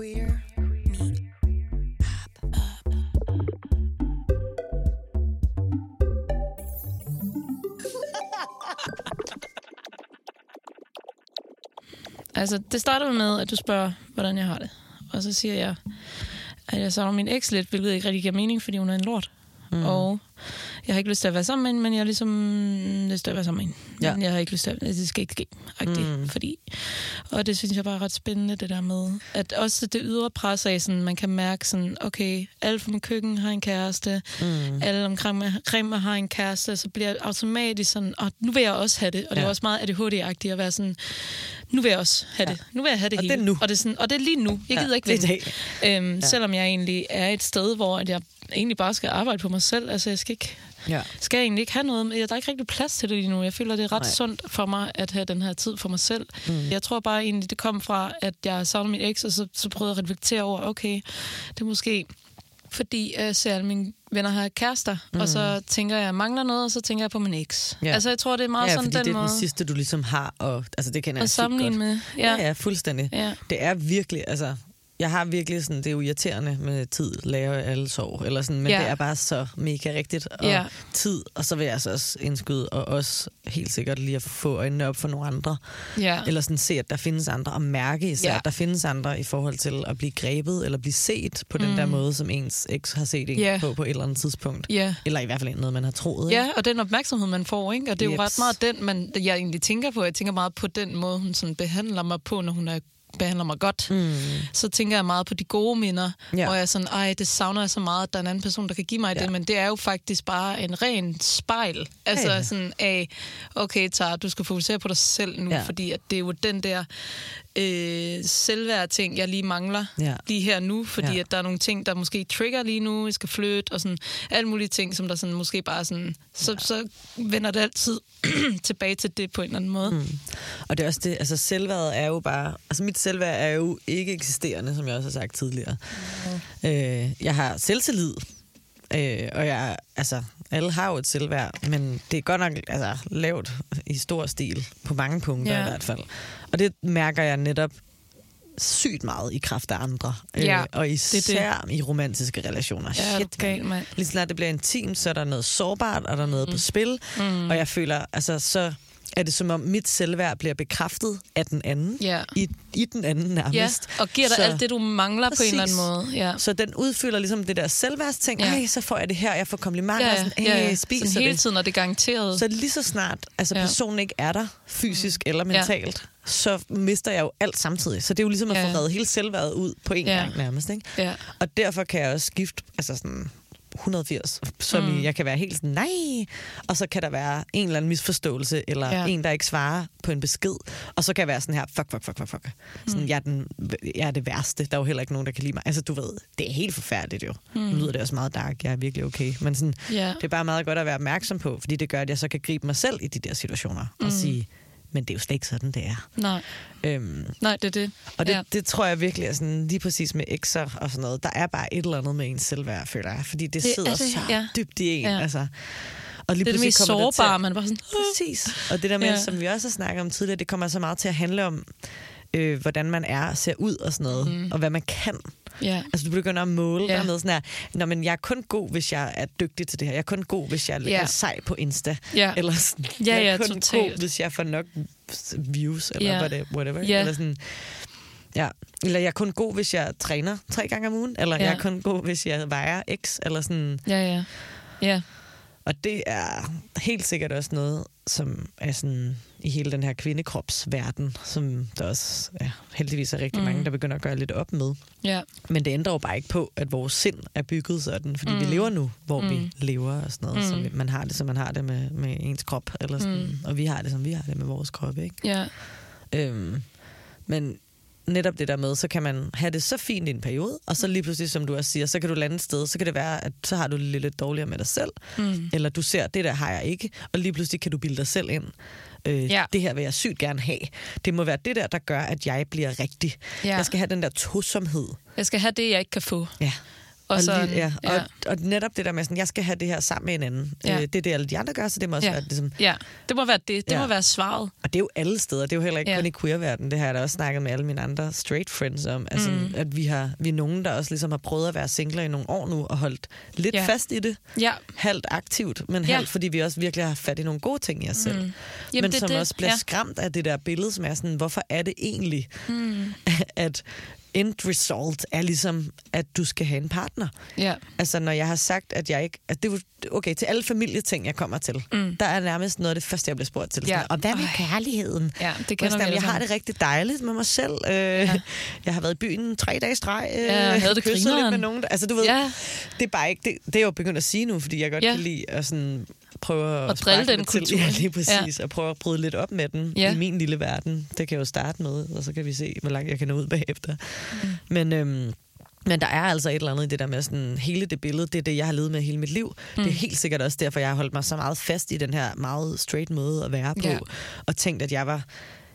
Queer meet up. Altså, det starter med, at du spørger, hvordan jeg har det. Og så siger jeg, at jeg savner min eks lidt, hvilket ikke rigtig giver mening, fordi hun er en lort. Mm. Og jeg har ikke lyst til at være sammen med hende, men jeg har ligesom lyst til at være sammen med hende. Ja. Men jeg har ikke lyst til at... Det skal ikke ske, mm. fordi... Og det synes jeg bare er ret spændende, det der med, at også det ydre pres af, sådan, man kan mærke sådan, okay, alle fra mit køkken har en kæreste, mm. alle omkring mig, har en kæreste, så bliver jeg automatisk sådan, og nu vil jeg også have det. Og det er Ja. også meget ADHD-agtigt at være sådan, nu vil jeg også have det. Nu vil jeg have det Og hele. det er nu. Og det er, sådan, og det er lige nu. Jeg Ja, gider ikke vente. Øhm, ja. Selvom jeg egentlig er et sted, hvor jeg egentlig bare skal arbejde på mig selv. Altså, jeg skal ikke Ja. skal jeg egentlig ikke have noget. Der er ikke rigtig plads til det lige nu. Jeg føler, det er ret Nej. Sundt for mig at have den her tid for mig selv. Mm. Jeg tror bare egentlig, det kom fra, at jeg savner min eks, og så, så prøvede jeg at reflektere over, okay, det er måske fordi jeg ser alle mine venner har kærester, mm. og så tænker jeg, jeg mangler noget, og så tænker jeg på min eks. Ja. Altså, jeg tror, det er meget Ja, sådan den det er måde den sidste, du ligesom har, og altså, det kender jeg at sammenligne med. Ja, Ja. ja, fuldstændig. Ja. Det er virkelig, altså, jeg har virkelig sådan, det er jo irriterende med tid, lærer alle sov, eller sådan, men Ja. det er bare så mega rigtigt. Og Ja. tid, og så vil jeg altså også indskyde, og også helt sikkert lige at få øjnene op for nogle andre. Ja. Eller sådan se, at der findes andre, og mærke især, Ja. at der findes andre i forhold til at blive grebet, eller blive set på den der måde, som ens eks har set en Mm. Ja. på på et eller andet tidspunkt. Ja. Eller i hvert fald noget, man har troet. ikke? Ja, og den opmærksomhed, man får, ikke? Og det er jo Jeps. ret meget den, man, jeg egentlig tænker på. Jeg tænker meget på den måde, hun sådan behandler mig på, når hun er behandler mig godt, mm. så tænker jeg meget på de gode minder, Ja. hvor jeg er sådan, ej, det savner jeg så meget, at der er en anden person, der kan give mig Ja. det, men det er jo faktisk bare en ren spejl. Altså ja. sådan af, okay, Tara, du skal fokusere på dig selv nu, ja. fordi at det er jo den der øh, selvværd ting, jeg lige mangler Ja. lige her nu, fordi Ja. ja. at der er nogle ting, der måske trigger lige nu, jeg skal flytte, og sådan alle mulige ting, som der sådan måske bare sådan, så, så vender det altid tilbage til det på en eller anden måde. Mm. Og det er også det, altså selvværd er jo bare, altså mit selvværd er jo ikke eksisterende, som jeg også har sagt tidligere. Mm. Øh, jeg har selvtillid, øh, og jeg, altså, alle har jo et selvværd, men det er godt nok altså, lavt i stor stil, på mange punkter Ja. i hvert fald. Og det mærker jeg netop sygt meget i kraft af andre. Øh, Ja, og det. især i romantiske relationer. Ja, Shit, gal, mand. Lige snart det bliver intimt, så er der noget sårbart, og der er noget mm. på spil. Mm. Og jeg føler, altså så er det som om mit selvværd bliver bekræftet af den anden. Ja. I, I den anden Ja, nærmest. og giver dig Så- alt det, du mangler på en eller anden Præcis. måde. Ja. Så den udfylder ligesom det der selvværdsting. Ja. Ja. Så får jeg det her, jeg får komplimenter. Ja, og sådan, ja, "Ey, ja. spiser Sådan hele det. tiden, og det er garanteret. Så lige så snart altså Ja. personen ikke er der, fysisk eller Ja. mentalt, så mister jeg jo alt samtidig. Så det er jo ligesom at Ja. få reddet hele selvværdet ud på en Ja. gang nærmest. Ikke? Ja. Og derfor kan jeg også skifte altså sådan 180, som mm. jeg kan være helt sådan, nej, og så kan der være en eller anden misforståelse, eller ja. En, der ikke svarer på en besked, og så kan jeg være sådan her, fuck, fuck, fuck, fuck, fuck. Sådan, jeg, er den, jeg er det værste, der er jo heller ikke nogen, der kan lide mig. Altså, du ved, det er helt forfærdeligt jo. Mm. Nu lyder det også meget dark, jeg er virkelig okay, men sådan, Ja. det er bare meget godt at være opmærksom på, fordi det gør, at jeg så kan gribe mig selv i de der situationer, mm. og sige, men det er jo slet ikke sådan, det er. Nej, Øhm, nej, det er det. og det, ja. Det tror jeg virkelig er sådan, lige præcis med ekser og sådan noget. Der er bare et eller andet med ens selvværd, føler jeg. Fordi det, det sidder er det, så ja. dybt i en. Ja. Altså. Og lige Det er det mest sårbare, man bare sådan... Præcis. Og det der med. Ja. som vi også har snakket om tidligere, det kommer så meget til at handle om, øh, hvordan man er, ser ud og sådan noget, mm. og hvad man kan. Ja. Altså du begynder at måle ja. Ja. dig med sådan her, Nå, men jeg er kun god, hvis jeg er dygtig til det her. Jeg er kun god, hvis jeg ja. Ja. er sej på Insta. Ja. Eller sådan, Ja, jeg er ja, kun totalt. god, hvis jeg får nok views, eller Ja. whatever. Ja. Eller sådan, ja. Eller jeg er kun god, hvis jeg træner tre gange om ugen. Eller ja. Ja. jeg er kun god, hvis jeg vejer x. Eller sådan. Ja, ja. Ja, Og det er helt sikkert også noget, som er sådan i hele den her kvindekropsverden, som der også ja, heldigvis er rigtig mm. mange, der begynder at gøre lidt op med. ja. Men det ændrer jo bare ikke på, at vores sind er bygget sådan, fordi mm. vi lever nu, hvor mm. vi lever og sådan noget. Mm. Så man har det, som man har det med, med ens krop, eller sådan, mm. og vi har det, som vi har det med vores krop. Ikke? Ja. Øhm, men netop det der med, så kan man have det så fint i en periode, og så lige pludselig, som du også siger, så kan du lande et sted, så kan det være, at så har du det lidt, lidt dårligere med dig selv, mm. eller du ser, det der har jeg ikke, og lige pludselig kan du bilde dig selv ind. Øh, Ja. Det her vil jeg sygt gerne have. Det må være det der, der gør, at jeg bliver rigtig. Ja. Jeg skal have den der tosomhed. Jeg skal have det, jeg ikke kan få. Ja. Og, sådan, lige, ja, ja. og, og netop det der med, sådan, jeg skal have det her sammen med en anden. Ja. Øh, det er det, alle de andre gør, så det må også Ja. være ligesom... ja, det må være det. Det Ja. må være svaret. Og det er jo alle steder. Det er jo heller ikke Ja. ja. kun i queer-verdenen. Det har jeg da også snakket med alle mine andre straight friends om. Altså, mm. at vi, har, vi er nogen, der også ligesom har prøvet at være singler i nogle år nu, og holdt lidt Ja. ja. fast i det. Ja, Halvt aktivt, men Ja. halvt, fordi vi også virkelig har fat i nogle gode ting i os selv. Mm. Jamen, men det som det. også bliver Ja. ja. skræmt af det der billede, som er sådan, hvorfor er det egentlig, mm. at end result er ligesom, at du skal have en partner. ja. Altså, når jeg har sagt, at jeg ikke... At det, jo- okay, til alle familieting, jeg kommer til, mm. der er nærmest noget af det første, jeg bliver spurgt til. Ja. Sådan, og hvad med Ej. kærligheden? Ja, det sådan, alle jeg har det rigtig dejligt med mig selv. Øh, ja. Jeg har været i byen tre dage i streg. Øh, Ja, jeg havde det kysset lidt med nogen. Altså, du ved, Ja. det er bare ikke... Det, det er jeg jo begyndt at sige nu, fordi jeg godt ja. kan lide at sådan prøve at, At drille den til. kultur, Ja, lige præcis. Ja. Og prøve at bryde lidt op med den Ja. i min lille verden. Det kan jeg jo starte med, og så kan vi se, hvor langt jeg kan nå ud bagefter. Mm. Men... Øhm, men der er altså et eller andet i det der med sådan, hele det billede, det er det, jeg har levet med hele mit liv. Mm. Det er helt sikkert også derfor, jeg har holdt mig så meget fast i den her meget straight måde at være på. Ja. Og tænkt, at jeg var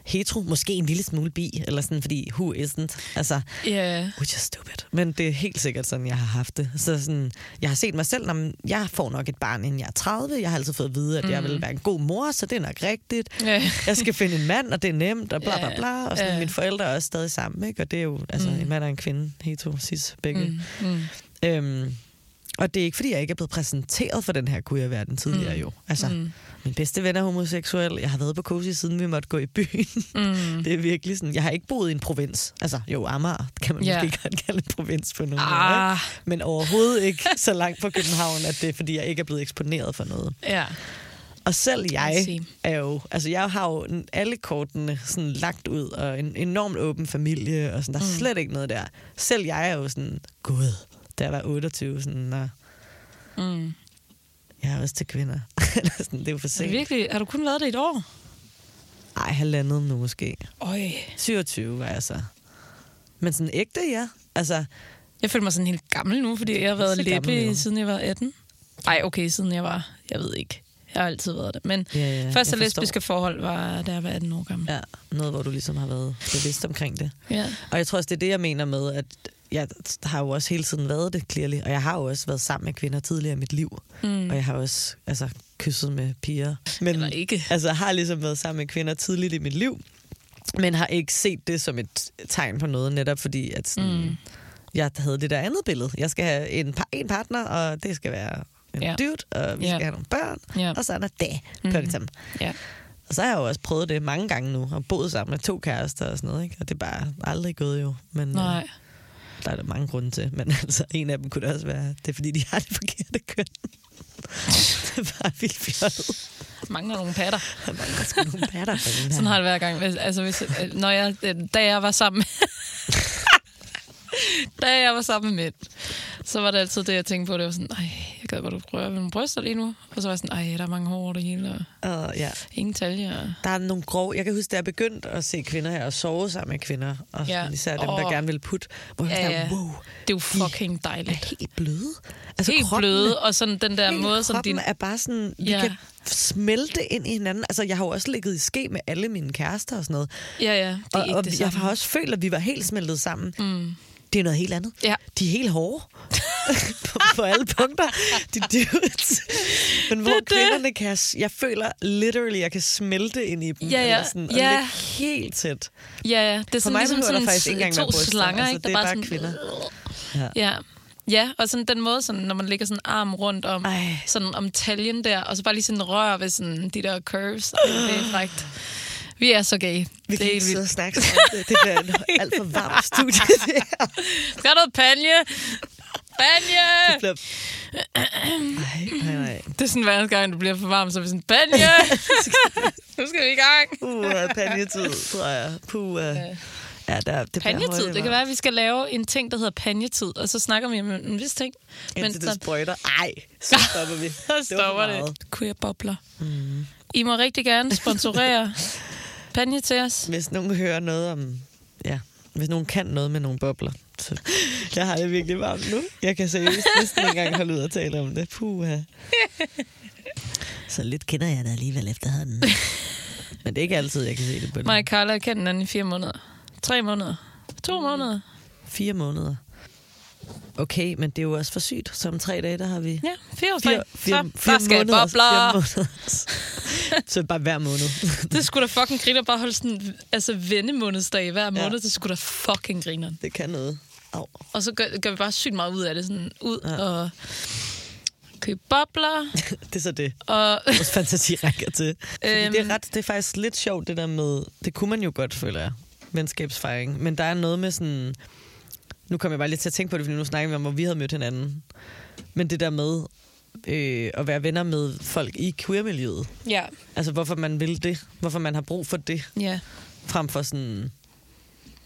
hetero, måske en lille smule bi, eller sådan, fordi who isn't? Altså, Ja, which is stupid. Men det er helt sikkert sådan, jeg har haft det. Så sådan, jeg har set mig selv, når jeg får nok et barn, inden jeg er 30. Jeg har altid fået at vide, at mm. jeg vil være en god mor, så det er nok rigtigt. Ja. Jeg skal finde en mand, og det er nemt, og bla bla bla. Og sådan, Ja. mine forældre er også stadig sammen, ikke? Og det er jo altså, Mm. en mand og en kvinde, hetero, cis, begge. Mm, mm. Øhm, og det er ikke, fordi jeg ikke er blevet præsenteret for den her queer-verden tidligere Mm. jo. Altså, Mm. min bedste ven er homoseksuel. Jeg har været på Cozy, siden vi måtte gå i byen. Mm. Det er virkelig sådan, jeg har ikke boet i en provins. Altså, jo, Amager kan man yeah. måske godt kalde en provins på nogen måde. Ah, ikke? Men overhovedet ikke så langt fra København, at det er, fordi jeg ikke er blevet eksponeret for noget. ja. Og selv jeg er jo, altså jeg har jo alle kortene sådan lagt ud, og en enormt åben familie, og sådan, der er Mm. slet ikke noget der. Selv jeg er jo sådan, gud, da jeg var 28, sådan, Nå, Mm. jeg er også til kvinder. Sådan, det er jo for Er sent. virkelig, har du kun været det i et år? Ej, halvandet nu måske. Øj. 27 var jeg så. Men sådan ægte, ja. Altså, Jeg føler mig sådan helt gammel nu, fordi jeg har været læbe, siden jeg var 18. Ej, okay, siden jeg var, jeg ved ikke. Jeg har altid været det. Men ja, ja, første lesbiske forhold var, da jeg var 18 år gammel. Ja, noget, hvor du ligesom har været bevidst omkring det. Ja. Og jeg tror også, det er det, jeg mener med, at jeg har jo også hele tiden været det, clearly. Og jeg har jo også været sammen med kvinder tidligere i mit liv. Mm. Og jeg har også altså, kysset med piger. Men Eller ikke. altså, jeg har ligesom været sammen med kvinder tidligt i mit liv. Men har ikke set det som et tegn på noget, netop fordi, at sådan, Mm. jeg havde det der andet billede. Jeg skal have en, par, en partner, og det skal være en ja. dude, og vi Ja. skal have nogle børn, Ja. og sådan er det. Kører det sammen. Ja. Og så har jeg jo også prøvet det mange gange nu, og boet sammen med to kærester og sådan noget, ikke? Og det er bare aldrig gået jo. Men, øh, Nej. Der er der mange grunde til, men altså, en af dem kunne det også være, det er fordi, de har det forkerte køn. det er bare vildt fjollet. Mangler nogle patter. Der mangler sgu nogle patter. Sådan har det hver gang. Altså, hvis, øh, når jeg, da jeg var sammen da jeg var sammen med mænd, så var det altid det, jeg tænkte på. Det var sådan, ej, jeg gad godt røre ved nogle bryster lige nu. Og så var jeg sådan, ej, der er mange hår over det hele, og Uh, ja. ingen talje. og- Der er nogle grove... Jeg kan huske, da jeg begyndte at se kvinder her og sove sammen med kvinder, og Ja. især dem, der Åh. gerne vil putte, hvor jeg Ja, ja, wow, Det er jo fucking er dejligt. helt bløde. Altså, Helt kroppen- bløde, og sådan den der måde, som din... er bare sådan, vi Ja. kan smelte ind i hinanden. Altså, jeg har jo også ligget i ske med alle mine kærester og sådan noget. Ja, ja, det er og, ikke og det jeg har også følt, at vi var helt smeltet sammen. Mm. Det er noget helt andet. Ja. De er helt hårde. på, på alle punkter. De dudes. Men hvor Det er det. kvinderne kan... Jeg føler literally, jeg kan smelte ind i dem. Ja, ja. Eller sådan, og Ja. ligge helt tæt. Ja, ja. Det er sådan mig ligesom behøver der sådan faktisk ikke engang to bryster. slanger, Altså, ikke? det er bare kvinder. Ja. Ja. Ja, og sådan den måde, sådan, når man lægger sådan arm rundt om, Ej. sådan om taljen der, og så bare lige sådan rør ved sådan de der curves. Ej, det er frækt. Vi er så gay. Vi det kan ikke sidde og snakke om det. Det bliver en alt for varmt studie. Det her. Skal noget panje? Panje! Det bliver... Ej, nej, nej. Det er sådan hver gang, det bliver for varmt, så er vi sådan, panje! nu skal vi i gang. Uh, panjetid, tror jeg. Puh, uh. Ja, der, det Panjetid. Det kan være, at vi skal lave en ting, der hedder panjetid, og så snakker vi om en, vis ting. Indtil det sprøjter. Ej, så stopper vi. så Det stopper det. Queer bobler. Mm. I må rigtig gerne sponsorere panje til os. Hvis nogen hører noget om... Ja, hvis nogen kan noget med nogle bobler. Så jeg har det virkelig varmt nu. Jeg kan seriøst næsten ikke engang holde ud og tale om det. Puh, Så lidt kender jeg det alligevel efterhånden. Men det er ikke altid, jeg kan se det på det. Mig og Carla har kendt hinanden i fire måneder. Tre måneder. To måneder. Fire måneder. Okay, men det er jo også for sygt. Så om tre dage, der har vi Ja, fire fire, fire, så, fire der skal måneder. bobler. Fire måneder. så bare hver måned. Det skulle da fucking grine at bare holde sådan, altså vennemånedsdag hver Ja. måned. Det skulle da fucking grine. det kan noget. Au. Og så gør, gør vi bare sygt meget ud af det. Sådan ud Ja. og købe bobler. Det er så det, Og vores fantasi rækker til. Øhm. det, er ret, det er faktisk lidt sjovt, det der med... Det kunne man jo godt, føler jeg. Venskabsfejring. Men der er noget med sådan... Nu kommer jeg bare lidt til at tænke på det, fordi nu snakker vi om, hvor vi havde mødt hinanden. Men det der med øh, at være venner med folk i queer-miljøet. ja, Altså, hvorfor man vil det. Hvorfor man har brug for det. ja, Frem for sådan...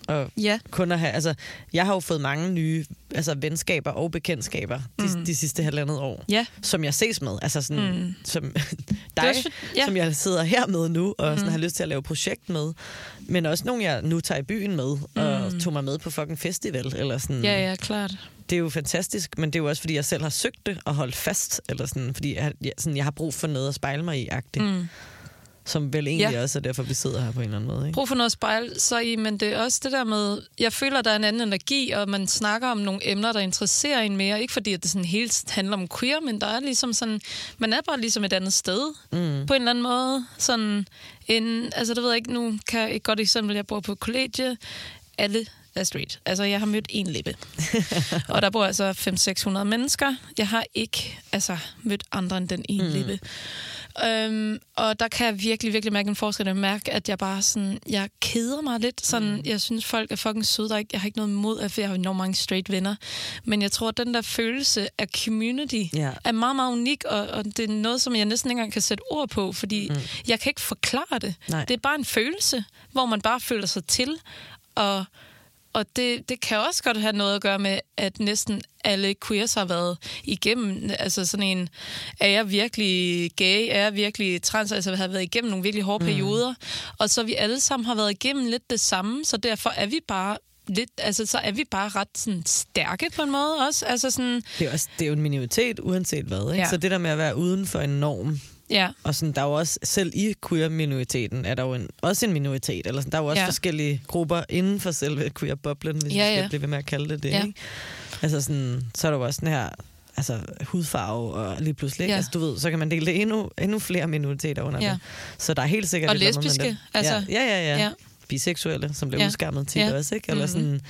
Og ja, kun at have... Altså, jeg har jo fået mange nye altså, venskaber og bekendtskaber de, Mm. de sidste halvandet år. ja. Som jeg ses med. Altså sådan... Mm. Som dig, for, ja. som jeg sidder her med nu, og sådan Mm. har lyst til at lave projekt med. Men også nogle, jeg nu tager i byen med, og Mm. tog mig med på fucking festival. Eller sådan. ja, ja, klart. Det er jo fantastisk, men det er jo også, fordi jeg selv har søgt det og holdt fast. Eller sådan, fordi jeg, jeg, sådan, jeg har brug for noget at spejle mig i, agtigt. Mm. Som vel egentlig Ja. også er derfor, vi sidder her på en eller anden måde. Ikke? Brug for noget spejl så i, men det er også det der med, jeg føler, der er en anden energi, og man snakker om nogle emner, der interesserer en mere. Ikke fordi, at det sådan helt handler om queer, men der er ligesom sådan, man er bare ligesom et andet sted, Mm. på en eller anden måde. Sådan en, altså det ved jeg ikke, nu kan jeg et godt eksempel, jeg bor på kollegie, alle er straight. Altså, jeg har mødt en lippe. og der bor altså 500-600 mennesker. Jeg har ikke altså, mødt andre end den ene mm. lippe. Øhm, og der kan jeg virkelig, virkelig mærke en forskel. Jeg mærke, at jeg bare sådan, jeg keder mig lidt. Sådan, mm. Jeg synes, folk er fucking søde. Der er ikke, jeg har ikke noget imod, at jeg har enormt mange straight venner. Men jeg tror, at den der følelse af community Ja. er meget, meget unik, og, og det er noget, som jeg næsten ikke engang kan sætte ord på, fordi mm. jeg kan ikke forklare det. Nej. Det er bare en følelse, hvor man bare føler sig til, og, og det, det kan også godt have noget at gøre med, at næsten alle queers har været igennem, altså sådan en, er jeg virkelig gay, er jeg virkelig trans, altså har været igennem nogle virkelig hårde mm. perioder, og så vi alle sammen har været igennem lidt det samme, så derfor er vi bare lidt, altså så er vi bare ret sådan, stærke på en måde også, altså sådan, Det, er også, det er jo en minoritet, uanset hvad. Ikke? Ja. Så det der med at være uden for en norm, ja, Og sådan, der er jo også, selv i queer-minoriteten, er der jo en, også en minoritet. Eller sådan, der er jo også Ja. forskellige grupper inden for selve queer-boblen, hvis Ja, ja, ja. ja. skal blive ved med at kalde det det. Ja. Ikke? Altså sådan, så er der jo også den her altså, hudfarve, og lige pludselig, Ja. altså, du ved, så kan man dele det endnu, endnu flere minoriteter under Ja. det. Så der er helt sikkert... Og med lesbiske, altså. Ja, ja, ja. ja. Ja. Biseksuelle, som bliver Ja. udskammet tit Ja. også, ikke? Eller Mhm. sådan...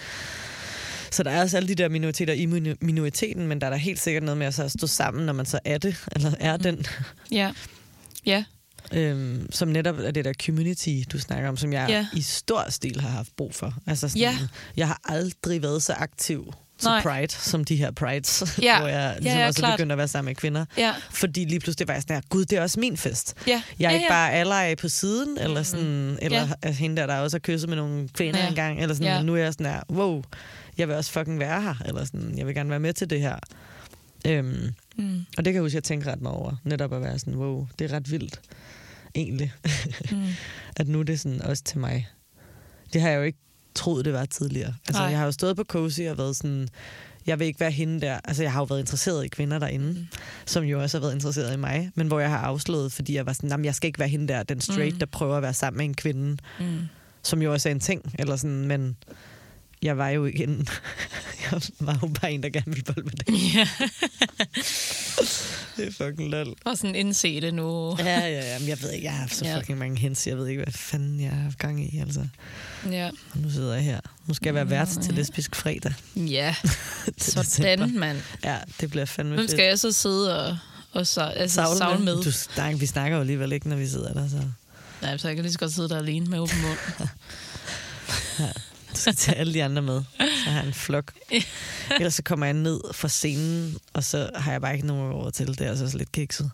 Så der er også alle de der minoriteter i mino- minoriteten, men der er der helt sikkert noget med at så stå sammen, når man så er det, eller er Mm. den. ja, ja, Øhm, som netop er det der community, du snakker om, som jeg Ja. ja. i stor stil har haft brug for. Altså sådan, Ja. Jeg har aldrig været så aktiv til Nej. Pride, som de her Prides, Ja. hvor jeg Ja, ligesom ja, også klart. begyndte at være sammen med kvinder. ja, Fordi lige pludselig var jeg sådan her, gud, det er også min fest. ja. Jeg er ja, ikke ja. bare ally på siden, eller, sådan, eller Ja. ja. hende der, der også har kysset med nogle kvinder Ja. ja. engang, eller sådan, Ja. ja. nu er jeg sådan her, wow, jeg vil også fucking være her, eller sådan, jeg vil gerne være med til det her. Øhm, Mm, og det kan jeg huske, jeg tænker ret meget over. Netop at være sådan, wow, det er ret vildt, egentlig. mm. at nu er det sådan også til mig. Det har jeg jo ikke troet, det var tidligere. Altså, Nej. jeg har jo stået på Cozy og været sådan, jeg vil ikke være hende der. Altså, jeg har jo været interesseret i kvinder derinde, Mm. som jo også har været interesseret i mig, men hvor jeg har afslået, fordi jeg var sådan, "Jamen, jeg skal ikke være hende der, den straight, mm. der prøver at være sammen med en kvinde, Mm. som jo også er en ting, eller sådan, men jeg var jo ikke en, jeg var jo bare en, der gerne ville bolle med det. Ja, Det er fucking lol. bare sådan indse det nu. Ja, ja, ja, men jeg ved ikke, jeg har haft så Ja. fucking mange hens, jeg ved ikke, hvad fanden jeg har haft gang i, altså. Ja, Og nu sidder jeg her. Nu skal jeg være vært til Ja. lesbisk fredag. ja. sådan, mand. Ja, det bliver fandme Hvem fedt. skal jeg så sidde og, og så, altså, Savle savle med? Du, snak, vi snakker jo alligevel ikke, når vi sidder der, så Nej, så jeg kan lige så godt sidde der alene med åben mund. du skal tage alle de andre med. Så har jeg en flok. Ellers så kommer jeg ned fra scenen, og så har jeg bare ikke nogen over til. Det er altså også lidt kikset.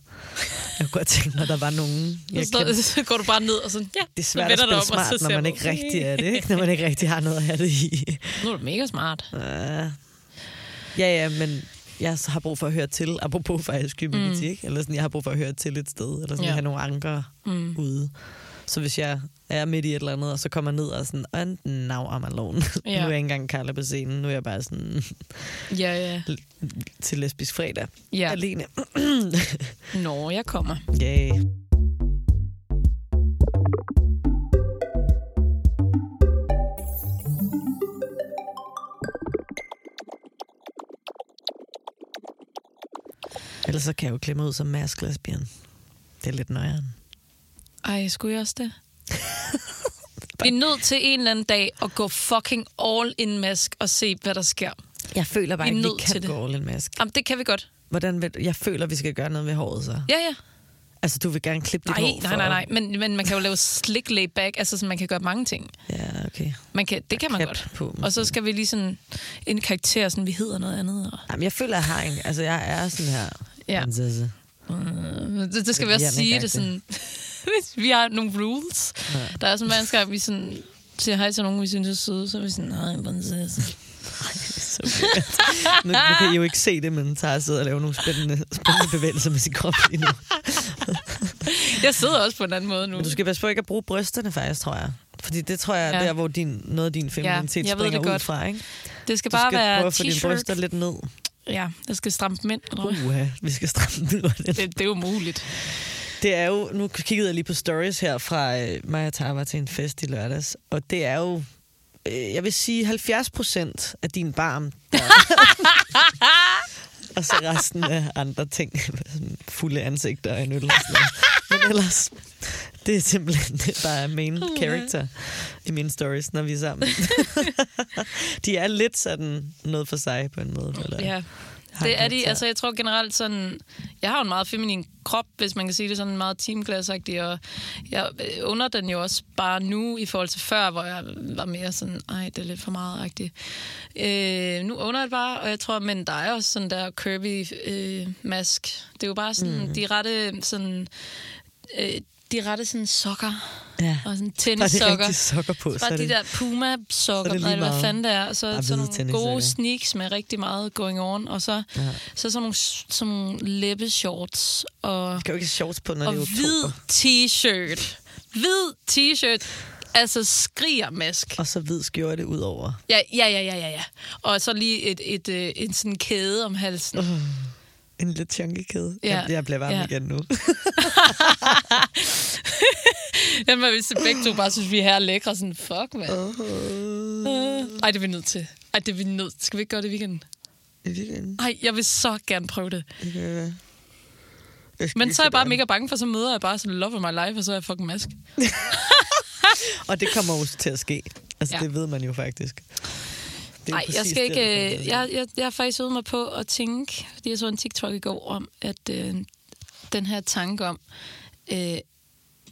Jeg kunne godt tænke, når der var nogen, jeg Så, kendte. så går du bare ned og sådan, ja, Det er svært at spille smart, når man ikke rigtig er det, ikke? Når man ikke rigtig har noget at have det i. Nu er du mega smart. Ja, ja, men jeg har brug for at høre til, apropos faktisk community, Mm. ikke? Eller sådan, jeg har brug for at høre til et sted, eller sådan, ja. have nogle anker Mm. ude. Så hvis jeg er midt i et eller andet, og så kommer jeg ned og sådan, and now I'm alone. Ja. Nu er jeg ikke engang Carla på scenen, nu er jeg bare sådan Ja, ja. til lesbisk fredag ja. alene. Nå, jeg kommer. Yay. Ellers så kan jeg jo klemme ud som mask lesbian. Det er lidt nøjeren. Ej, skulle jeg også det? Vi er nødt til en eller anden dag at gå fucking all in mask og se, hvad der sker. Jeg føler bare Vi ikke, vi kan det. gå all in mask. Jamen, det kan vi godt. Hvordan vil, jeg føler, vi skal gøre noget ved håret så. Ja, ja. Altså, du vil gerne klippe dit Nej, hår nej, for- nej, nej. Men, men man kan jo lave slick layback, altså så man kan gøre mange ting. Ja, okay. Man kan, det kan man godt. på, Og så skal vi lige sådan en karakter, sådan vi hedder noget andet. Og, Jamen, jeg føler, jeg har en... Altså, jeg er sådan her. Ja. øh, det, det skal vi også sige det sådan. Vi har nogle rules. Der er sådan eneste gang, vi sådan siger hej til nogen, vi synes er søde, så er vi sådan, nej, prinsesse. Så nu, nu kan I jo ikke se det, men Tara sidder og laver nogle spændende, spændende bevægelser med sin krop lige nu. Jeg sidder også på en anden måde nu. Men du skal passe på ikke at bruge brysterne faktisk, tror jeg. Fordi det tror jeg er Ja. der, hvor din, noget af din femininitet jeg ved springer ud godt. fra. Ikke? Det skal Du bare skal være prøve at få dine bryster t-shirt. lidt ned. Ja, jeg skal stramme dem ind. jeg. Uha, vi skal stramme den. Det, det er jo muligt. Det er jo, nu kiggede jeg lige på stories her fra øh, Tara var til en fest i lørdags, og det er jo, øh, jeg vil sige 70 procent af din barm, der, og så resten af andre ting, fulde ansigter og en øl. Men ellers, det er simpelthen det, der er main character i mine stories, når vi er sammen. de er lidt sådan noget for sig på en måde. Eller? Ja. Det er de, altså jeg tror generelt sådan, jeg har en meget feminin krop, hvis man kan sige det sådan meget teamglasagtig, og jeg under den jo også bare nu i forhold til før, hvor jeg var mere sådan, ej, det er lidt for meget agtigt. Øh, nu under det bare, og jeg tror, men der er også sådan der curvy øh, mask. Det er jo bare sådan, mm. de rette sådan, øh, de rette sådan sokker, Ja. og sådan Bare de tennissokker. rigtige sokker på. Så så er bare de det, der Puma-sokker, så er eller hvad fanden det er. Så Bare sådan nogle tennissokker. gode sneaks med rigtig meget going on. Og så, Ja. så sådan nogle, sådan nogle læbeshorts og, kan jo ikke shorts på, når og det er hvid t-shirt. Hvid t-shirt. Altså skriger mask. Og så hvid skjorte ud over. Ja, ja, ja, ja, ja, ja. Og så lige et, et, et, en sådan kæde om halsen. Uh, en lidt chunky kæde. Ja. Jeg, jeg bliver varm Ja. igen nu. Jamen, hvis vi begge to bare synes, vi er her lækre, sådan, fuck, mand. Uh. Ej, det er vi nødt til. Ej, det er vi nødt til. Skal vi ikke gøre det i weekenden? I weekenden. Ej, jeg vil så gerne prøve det. Skal Men så er jeg bare mega bange for, så møder jeg bare sådan love of my life, og så er jeg fucking mask. Og det kommer også til at ske. Altså. Ja. det ved man jo faktisk. Det Nej, jeg skal det, det ikke... øh. Jeg, jeg, jeg har faktisk øvet mig på at tænke, fordi jeg så en TikTok i går om, at øh, den her tanke om øh,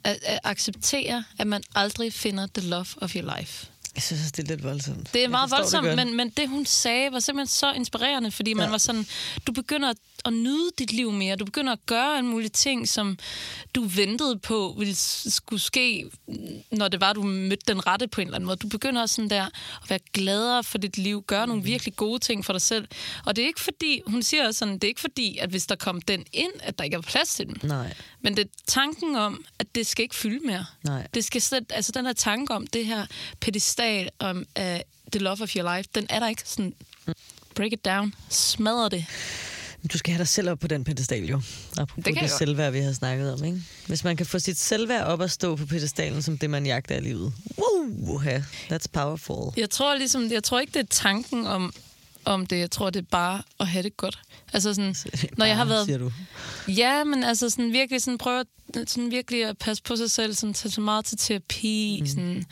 at, at acceptere, at man aldrig finder the love of your life. Jeg synes det er lidt voldsomt. Det er meget forstår voldsomt, godt. men, men det hun sagde var simpelthen så inspirerende, fordi man Ja. var sådan, du begynder at, at nyde dit liv mere, du begynder at gøre alle mulige ting, som du ventede på ville skulle ske, når det var, du mødte den rette på en eller anden måde. Du begynder også sådan der at være gladere for dit liv, gøre Mm. nogle virkelig gode ting for dig selv. Og det er ikke fordi, hun siger også sådan, det er ikke fordi, at hvis der kom den ind, at der ikke er plads til den. Nej, Men det er tanken om, at det skal ikke fylde mere. nej. Det skal slet, altså den her tanke om det her pedestal om uh, the love of your life, den er der ikke sådan, break it down, smadre det. Du skal have dig selv op på den pedestal, jo. Apropos Det det, selvværd, vi har snakket om, ikke? Hvis man kan få sit selvværd op og stå på pedestalen, som det, man jagter i livet. Wow, that's powerful. Jeg tror ligesom, jeg tror ikke, det er tanken om, om det. Jeg tror, det er bare at have det godt. Altså sådan, når jeg har Bare, været... Siger du. Ja, men altså sådan virkelig sådan prøve at, sådan virkelig at passe på sig selv, sådan tage så meget til terapi, mm. sådan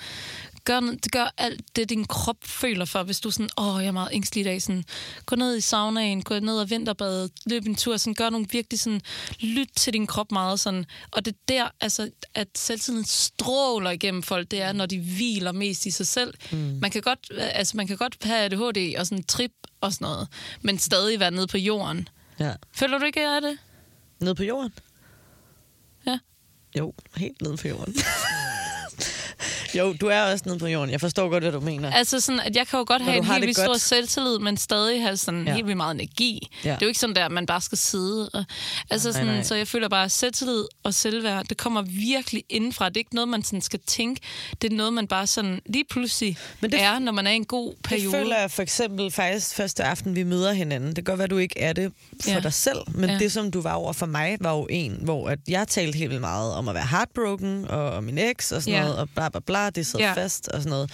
gør, det gør alt det, din krop føler for, hvis du sådan, åh, jeg er meget ængstelig i dag, sådan, gå ned i saunaen, gå ned og vinterbade, løb en tur, sådan, gør nogle virkelig sådan, lyt til din krop meget, sådan, og det er der, altså, at selvtiden stråler igennem folk, det er, når de hviler mest i sig selv. Mm. Man kan godt, altså, man kan godt have ADHD og sådan trip og sådan noget, men stadig være nede på jorden. Ja. Føler du ikke, at jeg er det? Nede på jorden? Ja. Jo, helt nede på jorden. jo, du er også nede på jorden. Jeg forstår godt, hvad du mener. Altså sådan, at jeg kan jo godt have en helt vildt stor selvtillid, men stadig have sådan Ja. ja. helt vildt meget energi. Ja. Ja. Det er jo ikke sådan der, at man bare skal sidde. Og, altså Nej, sådan, nej. Så jeg føler bare, at selvtillid og selvværd, det kommer virkelig indenfra. Det er ikke noget, man sådan skal tænke. Det er noget, man bare sådan lige pludselig Men det- er, når man er i en god periode. Det føler jeg for eksempel faktisk første aften, vi møder hinanden. Det kan godt være, du ikke er det for ja. Ja. dig selv, men ja. Ja. det, som du var over for mig, var jo en, hvor at jeg talte helt vildt meget om at være heartbroken, og om min eks, og sådan ja. Ja. noget, og bla bla bla. Fra, det sad Ja. fast og sådan noget.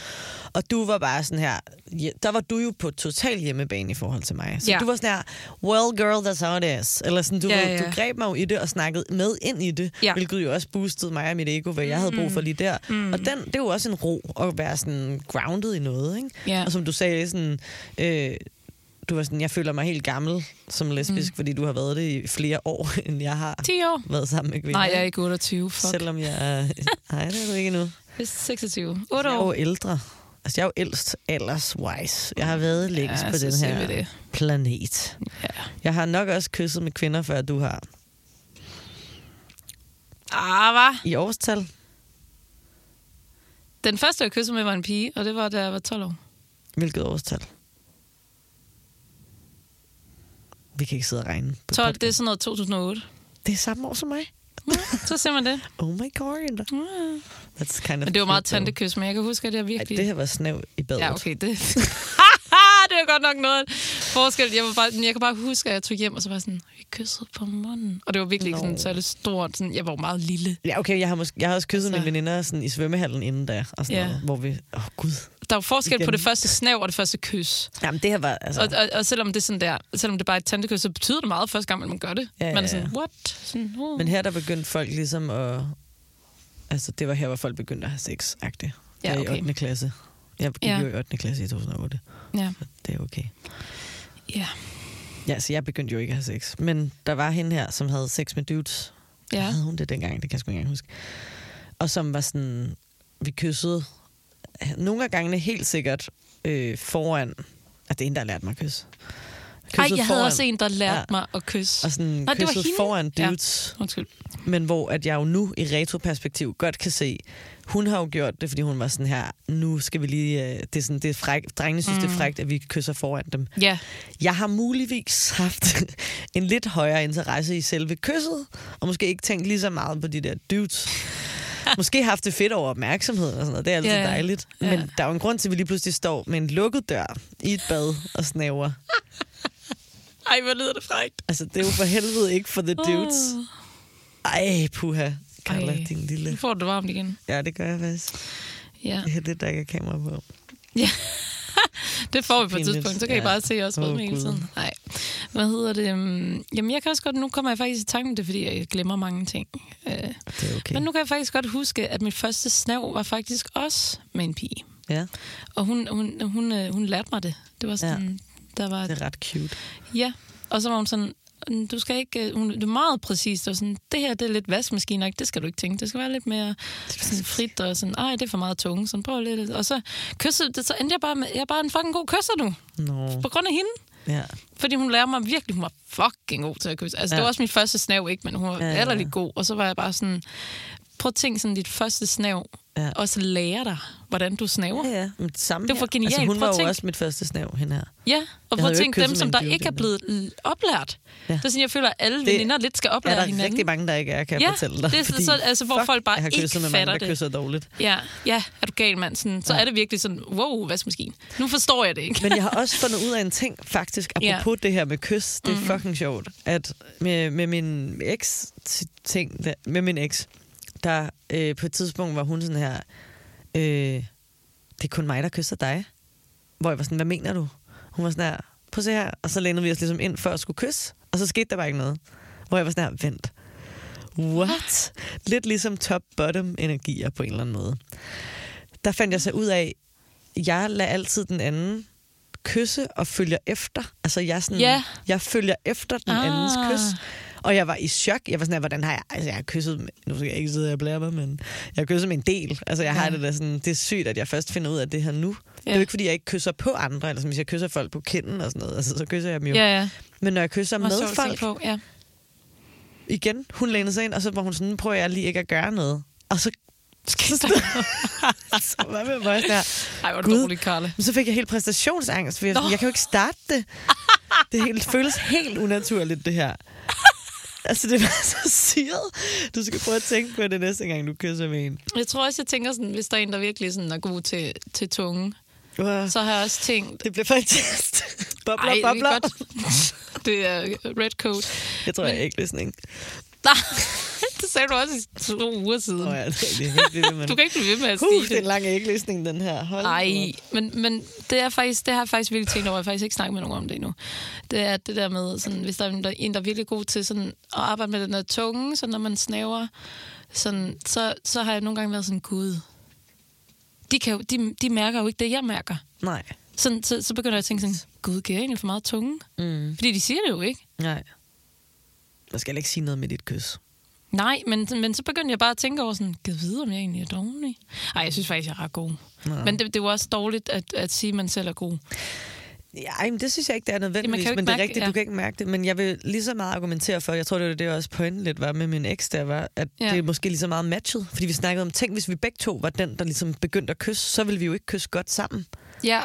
Og du var bare sådan her, ja, der var du jo på total hjemmebane i forhold til mig. Så Ja. du var sådan her, well girl, that's how it is. Eller sådan, du, Ja, ja, ja. du greb mig jo i det og snakkede med ind i det, Ja. hvilket jo også boostede mig og mit ego, hvad jeg havde brug for lige der. Mm. Og den, det er jo også en ro at være sådan grounded i noget, ikke? Ja. Og som du sagde, sådan, øh, du var sådan, jeg føler mig helt gammel som lesbisk, mm. fordi du har været det i flere år, end jeg har 10 år. været sammen med kvinder. Nej, jeg er ikke 28. Fuck. Selvom jeg er... Nej, det er du ikke endnu. Er 26. 8 Jeg er jo år. ældre. Altså, jeg er jo ældst alders-wise. Jeg har været længst Ja, på den her det. planet. Ja. Jeg har nok også kysset med kvinder, før du har. Ah, hvad? I årstal? Den første, jeg kyssede med, var en pige, og det var, da jeg var 12 år. Hvilket årstal? Vi kan ikke sidde og regne. På 12, det er podcast. sådan noget 2008. det er samme år som mig. Så ser man det. Oh my god. That's kind of Men det var meget tantekys, men jeg kan huske, at jeg Ej, virkelig... det her var snæv i badet. Ja, okay, det... det er godt nok noget forskel. Jeg, var bare, jeg kan bare huske, at jeg tog hjem, og så var sådan, vi kyssede på munden. Og det var virkelig ikke sådan Nå. særlig stort. Sådan, jeg var meget lille. Ja, okay, jeg har, måske, jeg har også kysset Altså- mine veninder sådan, i svømmehallen inden da, og sådan Ja. noget, hvor vi... Åh, oh, gud. Der var forskel Igen. på det første snav og det første kys. Jamen, det her var... Altså, Og, og, og selvom det er sådan der, selvom det bare er et tantekys, så betyder det meget første gang, man gør det. Ja, ja, Man er sådan, ja. what? Sådan, oh. Men her der begyndte folk ligesom at... Altså, det var her, hvor folk begyndte at have sex-agtigt. Ja, Det er okay. i 8. klasse. Jeg gik Ja. jo i 8. klasse i 2008, Ja. så det er okay. Ja. Ja, så jeg begyndte jo ikke at have sex. Men der var hende her, som havde sex med dudes. Ja. Havde hun det dengang? Det kan jeg sgu ikke engang huske. Og som var sådan... Vi kyssede nogle af gangene helt sikkert øh, foran... At det er hende, der har lært mig at kysse. Ej, Kyssede jeg havde foran- også en, der lærte Ja. mig at kysse. Og sådan Nå, det var hende? foran Ja. dudes. Undskyld. Men hvor at jeg jo nu i retroperspektiv godt kan se, hun har jo gjort det, fordi hun var sådan her, nu skal vi lige, øh, det er sådan, det er fræk, drengene synes, mm. det er frækt, at vi kysser foran dem. Ja. Jeg har muligvis haft en lidt højere interesse i selve kysset, og måske ikke tænkt lige så meget på de der dudes. Måske haft det fedt over opmærksomhed og sådan noget. Det er altid Ja, dejligt. Ja. Men der er jo en grund til, at vi lige pludselig står med en lukket dør i et bad og snaver. Ej, hvor lyder det frækt. Altså, det er jo for helvede ikke for the dudes. Ej, puha. Carla, Ej. din lille... Nu får du det varmt igen. Ja, det gør jeg faktisk. Ja. Det er det, der ikke er kamera på. ja. det får vi på et tidspunkt. Så kan I Ja. bare se os Åh, rødme hele tiden. Nej. Hvad hedder det? Øhm, Jamen, jeg kan også godt... Nu kommer jeg faktisk i tanke om det, fordi jeg glemmer mange ting. Øh, Det er okay. Men nu kan jeg faktisk godt huske, at mit første snav var faktisk også med en pige. Ja, Og hun, hun, hun, øh, hun lærte mig det. Det var sådan... Der var, det er ret cute. Ja, og så var hun sådan, "Mm, du skal ikke, øh, hun, det er meget præcist, og sådan, det her det er lidt vaskemaskine, det skal du ikke tænke, det skal være lidt mere sådan, frit, og sådan, ej, det er for meget tunge, sådan, prøv lidt, og så kyssede, det, så endte jeg bare med, jeg er bare en fucking god kysser nu, Nå, på grund af hende, ja. fordi hun lærer mig virkelig, hun var fucking god til at kysse, altså Ja. det var også min første snav, ikke, men hun var ja. ja. god, og så var jeg bare sådan, prøv at tænke sådan dit første snav, Ja. ja. og så lære dig, hvordan du snaver. Ja, ja. Men det samme Det var her. genialt. Altså, hun var jo også mit første snav, hende her. Ja, og prøv at tænke dem, som der ikke er blevet oplært. Ja. Ja. Det er sådan, jeg føler, at alle Det veninder lidt skal Er oplære der hinanden. rigtig mange, der ikke er, kan jeg Ja, fortælle dig. det er så- altså, hvor fuck, folk bare ikke kysset med mange, fatter der det. kysser dårligt. Ja, ja, er du gal, mand? Sådan, så Ja. er det virkelig sådan, wow, vaskemaskine. Nu forstår jeg det ikke. Men jeg har også fundet ud af en ting, faktisk, Ja. apropos det her med kys. Det er fucking sjovt, at med, med min eks ting, med min eks, der øh, på et tidspunkt var hun sådan her, øh, det er kun mig, der kysser dig. Hvor jeg var sådan, hvad mener du? Hun var sådan her, prøv at se her. Og så lænede vi os ligesom ind for at skulle kysse, og så skete der bare ikke noget. Hvor jeg var sådan her, vent. What? Lidt ligesom top-bottom energier på en eller anden måde. Der fandt jeg så ud af, jeg lader altid den anden kysse og følger efter. Altså jeg, sådan, Ja. jeg følger efter den Ah. andens kys. Og jeg var i chok. Jeg var sådan her, hvordan har jeg... Altså jeg har kysset... Med, nu skal jeg ikke sidde og blære mig, men jeg har kysset med en del. Altså jeg har Ja. det der sådan... Det er sygt, at jeg først finder ud af det her nu. Ja. Det er jo ikke, fordi jeg ikke kysser på andre. Eller sådan, hvis jeg kysser folk på kinden og sådan noget. Altså så kysser jeg dem jo. Ja, ja. Men når jeg kysser med at folk, På. Ja. igen, hun lænede sig ind, og så var hun sådan, prøver jeg lige ikke at gøre noget. Og så... så hvad med mig her? Ej, hvor er du dårlig, Karle. Men så fik jeg helt præstationsangst, for jeg, jeg kan jo ikke starte det. Det helt, føles helt unaturligt, det her. Altså, det var så syret. Du skal prøve at tænke på det næste gang, du kysser med en. Jeg tror også, jeg tænker sådan, hvis der er en, der virkelig sådan er god til, til tunge, Wow. så har jeg også tænkt, Det bliver faktisk... bobler, ej, det er bobler. godt. Det er red coat. Jeg tror, jeg er ikke listening. Nej. Det sagde du også i to uger siden. Nå ja, det er virkelig det, men... Du kan ikke blive ved med at Uh, sige det er en det. lang æglæsning, den her. Hold op. men, men det, er faktisk, det har jeg faktisk virkelig tænkt over. Jeg har faktisk ikke snakket med nogen om det endnu. Det er det der med, sådan, hvis der er en, der, er virkelig god til sådan, at arbejde med den der tunge, så når man snæver, sådan, så, så har jeg nogle gange været sådan, gud, de, kan jo, de, de mærker jo ikke det, jeg mærker. Nej. Sådan, så, så begynder jeg at tænke sådan, gud, giver jeg egentlig for meget tunge? Mm. Fordi de siger det jo ikke. Nej. Man skal ikke sige noget med dit kys. Nej, men, men så begyndte jeg bare at tænke over sådan, kan vide, om jeg egentlig er dårlig? Nej, jeg synes faktisk, jeg er ret god. Nej. Men det, det jo også dårligt at, at sige, at man selv er god. Ja, men det synes jeg ikke, det er nødvendigvis. ikke men det er mærke- rigtigt, ja. du kan ikke mærke det. Men jeg vil lige så meget argumentere for, jeg tror, det var det også pointen lidt var med min eks, der var, at Ja. ja. det er måske lige så meget matchet. Fordi vi snakkede om, tænk hvis vi begge to var den, der ligesom begyndte at kysse, så ville vi jo ikke kysse godt sammen. Ja,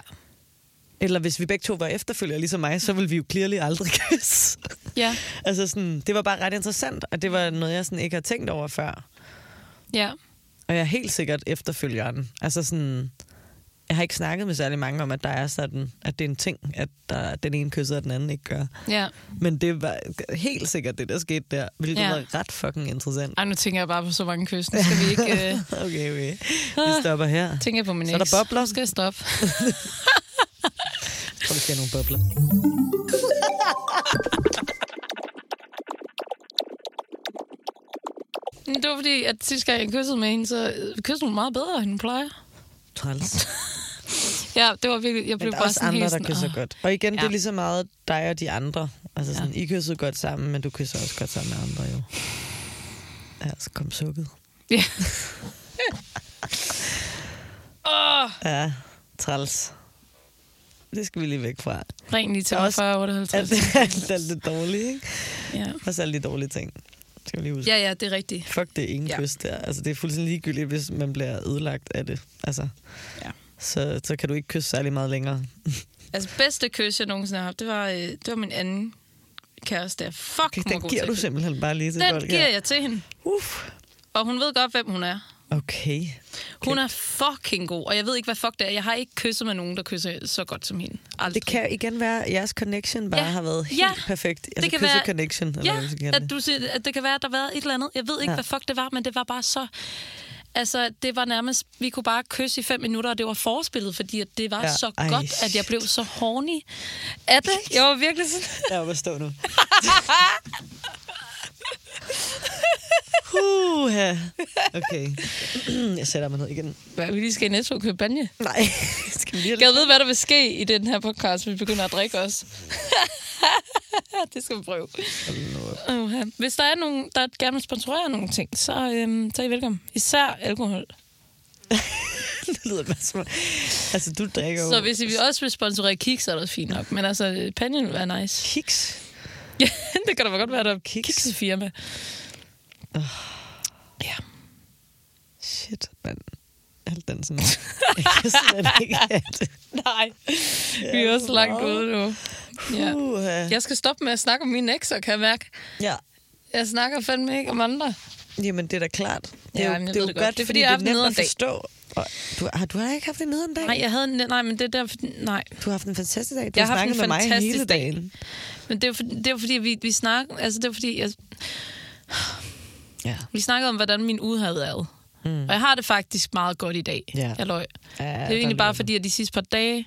Eller hvis vi begge to var efterfølgere ligesom mig, så ville vi jo clearly aldrig kysse. Ja, altså sådan, det var bare ret interessant, og det var noget, jeg sådan ikke har tænkt over før. ja. Og jeg er helt sikkert efterfølgeren. Altså sådan, jeg har ikke snakket med særlig mange om, at der er sådan, at det er en ting, at der, den ene kysser, og den anden ikke gør. ja. Men det var helt sikkert det, der skete der, hvilket Ja. var ret fucking interessant. Ej, nu tænker jeg bare på så mange kys. Nu skal vi ikke... Øh, Okay, okay. Vi stopper her. tænker jeg på min Så er der bobler? Nu skal jeg stoppe. Jeg tror, vi skal have nogle bobler. det var fordi, at sidste gang jeg kyssede med hende, så øh, kyssede hun meget bedre, end hun plejer. Træls. Ja, det var virkelig... Jeg blev Men der er bare også andre, der kysser åh. godt. Og igen, ja. det er lige så meget dig og de andre. Altså sådan, ja. I kyssede godt sammen, men du kysser også godt sammen med andre jo. Ja, så kom sukket. Ja. Åh, Ja, træls. Det skal vi lige væk fra. ring lige til Også- 40 58. Alt, alt, alt det dårlige, ikke? Ja. Også alle de dårlige ting. Skal lige huske. ja, ja, det er rigtigt. Fuck det ene Ja. kys der. Altså, det er fuldstændig ligegyldigt, hvis man bliver ødelagt af det. Altså, Ja. så, så kan du ikke kysse særlig meget længere. Altså, bedste kys, jeg nogensinde har haft, det var, øh, det var min anden kæreste. Fuck, Okay, den giver du simpelthen bare lige til Den folk giver her. jeg til hende. Uff. Og hun ved godt, hvem hun er. Okay. Hun er fucking god, og jeg ved ikke, hvad fuck det er. Jeg har ikke kysset med nogen, der kysser så godt som hende. Aldrig. Det kan igen være, at jeres connection bare Ja. har været helt Ja. perfekt. Altså kan kysse være- connection, eller Ja, hvad at det. du siger, at det kan være, at der har været et eller andet. Jeg ved ikke, ja. Hvad fuck det var, men det var bare så... Altså, det var nærmest... Vi kunne bare kysse i fem minutter, og det var forspillet, fordi at det var ja. Så Ej, godt, at jeg blev så horny af det. Jeg var virkelig sådan... Jeg er oppe at stå nu. Huha. Okay. Jeg sætter mig ned igen. Hvad, vi lige skal i Netto og købe banje? Nej, skal vi lige Jeg ved, hvad der vil ske i den her podcast, hvis vi begynder at drikke os. det skal vi prøve. Uh, hvis der er nogen, der gerne vil sponsorere nogle ting, så, øhm, så er I velkommen. Især alkohol. det lyder bare som... Altså, du drikker jo... Så hvis I vil også vil sponsorere kiks, så er det også fint nok. Men altså, panjen vil være nice. Kiks. Ja, det kan da godt være, der er Kiks. kiksefirma. Ja. Shit, mand. Alt den sådan... Jeg kan slet ikke det. Nej, vi er også langt ude nu. Ja. Jeg skal stoppe med at snakke om mine ekser, kan jeg mærke. Ja. Jeg snakker fandme ikke om andre. Jamen, det er da klart. Det er jo, det er jo det godt, godt. Det er, fordi det jeg har er nemt at forstå. Du, har du har ikke haft en nederen dag? Nej, jeg havde en, nej, men det er derfor, nej. Du har haft en fantastisk dag. Du Jeg har har haft snakket en med mig fantastisk hele dag. dagen. Men det er jo for, det er fordi, vi, vi snakker, altså det er fordi, jeg, Ja. vi snakkede om, hvordan min uge havde været. Mm. Og jeg har det faktisk meget godt i dag. Ja. Jeg løg. ja Det er jo egentlig bare fordi, at de sidste par dage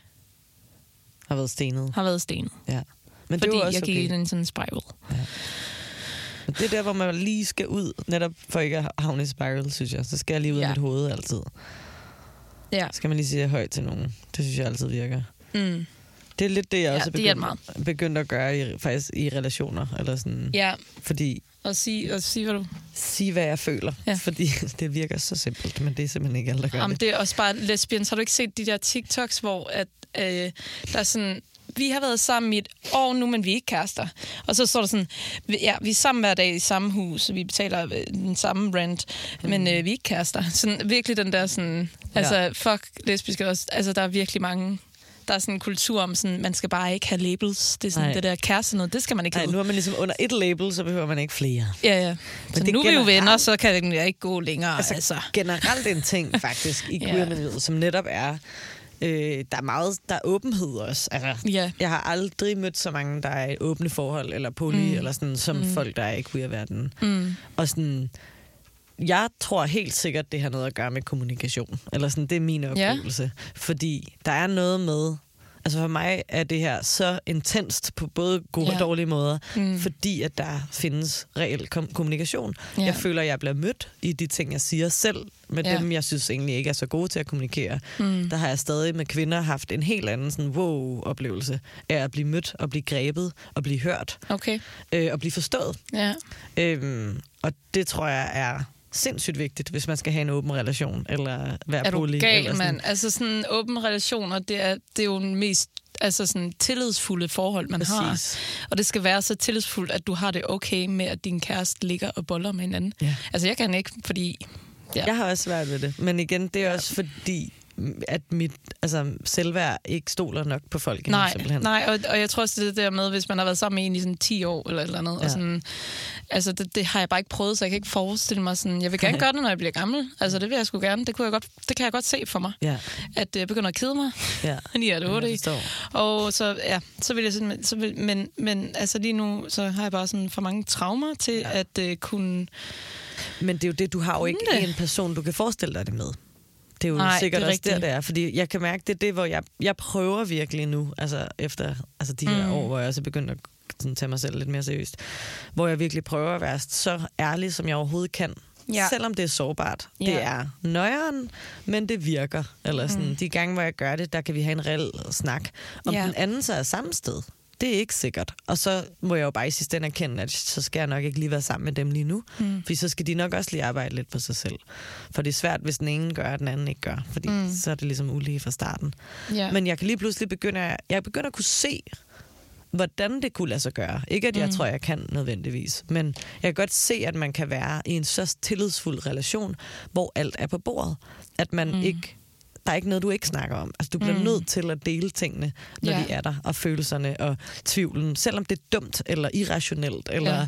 Har været stenet. har været stenet. Ja. Men Fordi det er også jeg gik okay. i en sådan spiral. Men det er der, hvor man lige skal ud, netop for ikke at havne i spiral, synes jeg. Så skal jeg lige ud Ja. af mit hoved altid. Ja. Skal man lige sige det højt til nogen. Det synes jeg altid virker. Mm. Det er lidt det, jeg Ja, også det begyndt, begyndt at gøre i, faktisk i relationer. Eller sådan. Ja, Fordi og sige, og sige hvad du... sige, hvad jeg føler. Ja. Fordi det virker så simpelt, men det er simpelthen ikke alle, der gør Jamen, det. det er også bare lesbians. Har du ikke set de der TikToks, hvor at, øh, der er sådan... Vi har været sammen i et år nu, men vi er ikke kærester. Og så står der sådan, vi- ja, vi er sammen hver dag i samme hus, vi betaler øh, den samme rent, men øh, vi er ikke kærester. Sådan virkelig den der sådan, altså Ja. fuck lesbiske også. Altså der er virkelig mange, der er sådan en kultur om sådan, man skal bare ikke have labels. Det er sådan Nej. det der kæreste noget, det skal man ikke Nej, have. nu er man ligesom under et label, så behøver man ikke flere. Ja, ja. Så det nu er vi jo generelt- venner, så kan jeg ikke gå længere. Altså, Altså, altså. Generelt en ting faktisk i Ja. queer som netop er, øh, der er meget, der er åbenhed også. Altså, Ja. Jeg har aldrig mødt så mange, der er i åbne forhold, eller poly, mm. eller sådan, som mm. folk, der er i queer-verdenen. Mm. Og sådan, jeg tror helt sikkert, det har noget at gøre med kommunikation. Eller sådan, det er min oplevelse. Ja. Fordi der er noget med... Altså for mig er det her så intenst på både gode ja. Og dårlige måder, Mm. fordi at der findes reel kom- kommunikation. Ja. Jeg føler, at jeg bliver mødt i de ting, jeg siger selv, med ja. dem, jeg synes egentlig ikke er så gode til at kommunikere. Mm. Der har jeg stadig med kvinder haft en helt anden sådan, wow-oplevelse af at blive mødt og blive grebet og blive hørt Okay, øh, og blive forstået. ja. Øhm, og det tror jeg er sindssygt vigtigt, hvis man skal have en åben relation, eller være Er du poly, gal, eller sådan. mand? Altså sådan åbne relationer, det er, det er jo den mest altså sådan tillidsfulde forhold, man har. Præcis. Og det skal være så tillidsfuldt, at du har det okay med, at din kæreste ligger og boller med hinanden. Ja. Altså jeg kan ikke, fordi... Ja. Jeg har også svært ved det, men igen, det er også fordi, at mit altså, selvværd ikke stoler nok på folk. Nej, simpelthen. nej og, og jeg tror også, det er der med, hvis man har været sammen med en i sådan 10 år eller et eller andet, ja. Og sådan, altså det, det, har jeg bare ikke prøvet, så jeg kan ikke forestille mig sådan, jeg vil gerne gøre det, når jeg bliver gammel. Altså det vil jeg sgu gerne, det, kunne jeg godt, det kan jeg godt se for mig, Ja, at jeg begynder at kede mig, ja. lige er det Jeg 8 forstår. Og så, ja, så vil jeg sådan, så vil, men, men altså lige nu, så har jeg bare sådan for mange traumer til ja. At uh, kunne... Men det er jo det, du har jo ikke det? en person, du kan forestille dig det med. Det er jo Nej, sikkert det er også der, det er. Fordi jeg kan mærke, det er det, hvor jeg, jeg prøver virkelig nu, altså efter altså de her Mm. år, hvor jeg også er begyndt at sådan, tage mig selv lidt mere seriøst, hvor jeg virkelig prøver at være så ærlig, som jeg overhovedet kan. Ja. Selvom det er sårbart. Ja. Det er nøjeren, men det virker. Eller sådan, Mm. de gange, hvor jeg gør det, der kan vi have en reel snak. Om Ja. den anden så er samme sted, det er ikke sikkert. Og så må jeg jo bare i sidste ende erkende, at så skal jeg nok ikke lige være sammen med dem lige nu. Mm. Fordi så skal de nok også lige arbejde lidt på sig selv. For det er svært, hvis den ene gør, og den anden ikke gør. Fordi Mm. så er det ligesom ulige fra starten. Ja. Men jeg kan lige pludselig begynde at, jeg begynder at kunne se, hvordan det kunne lade sig gøre. Ikke at jeg Mm. tror, jeg kan nødvendigvis. Men jeg kan godt se, at man kan være i en så tillidsfuld relation, hvor alt er på bordet. At man mm. ikke der er ikke noget, du ikke snakker om. Altså, du bliver Mm. nødt til at dele tingene, når Ja. ja. de er der, og følelserne og tvivlen. Selvom det er dumt eller irrationelt, eller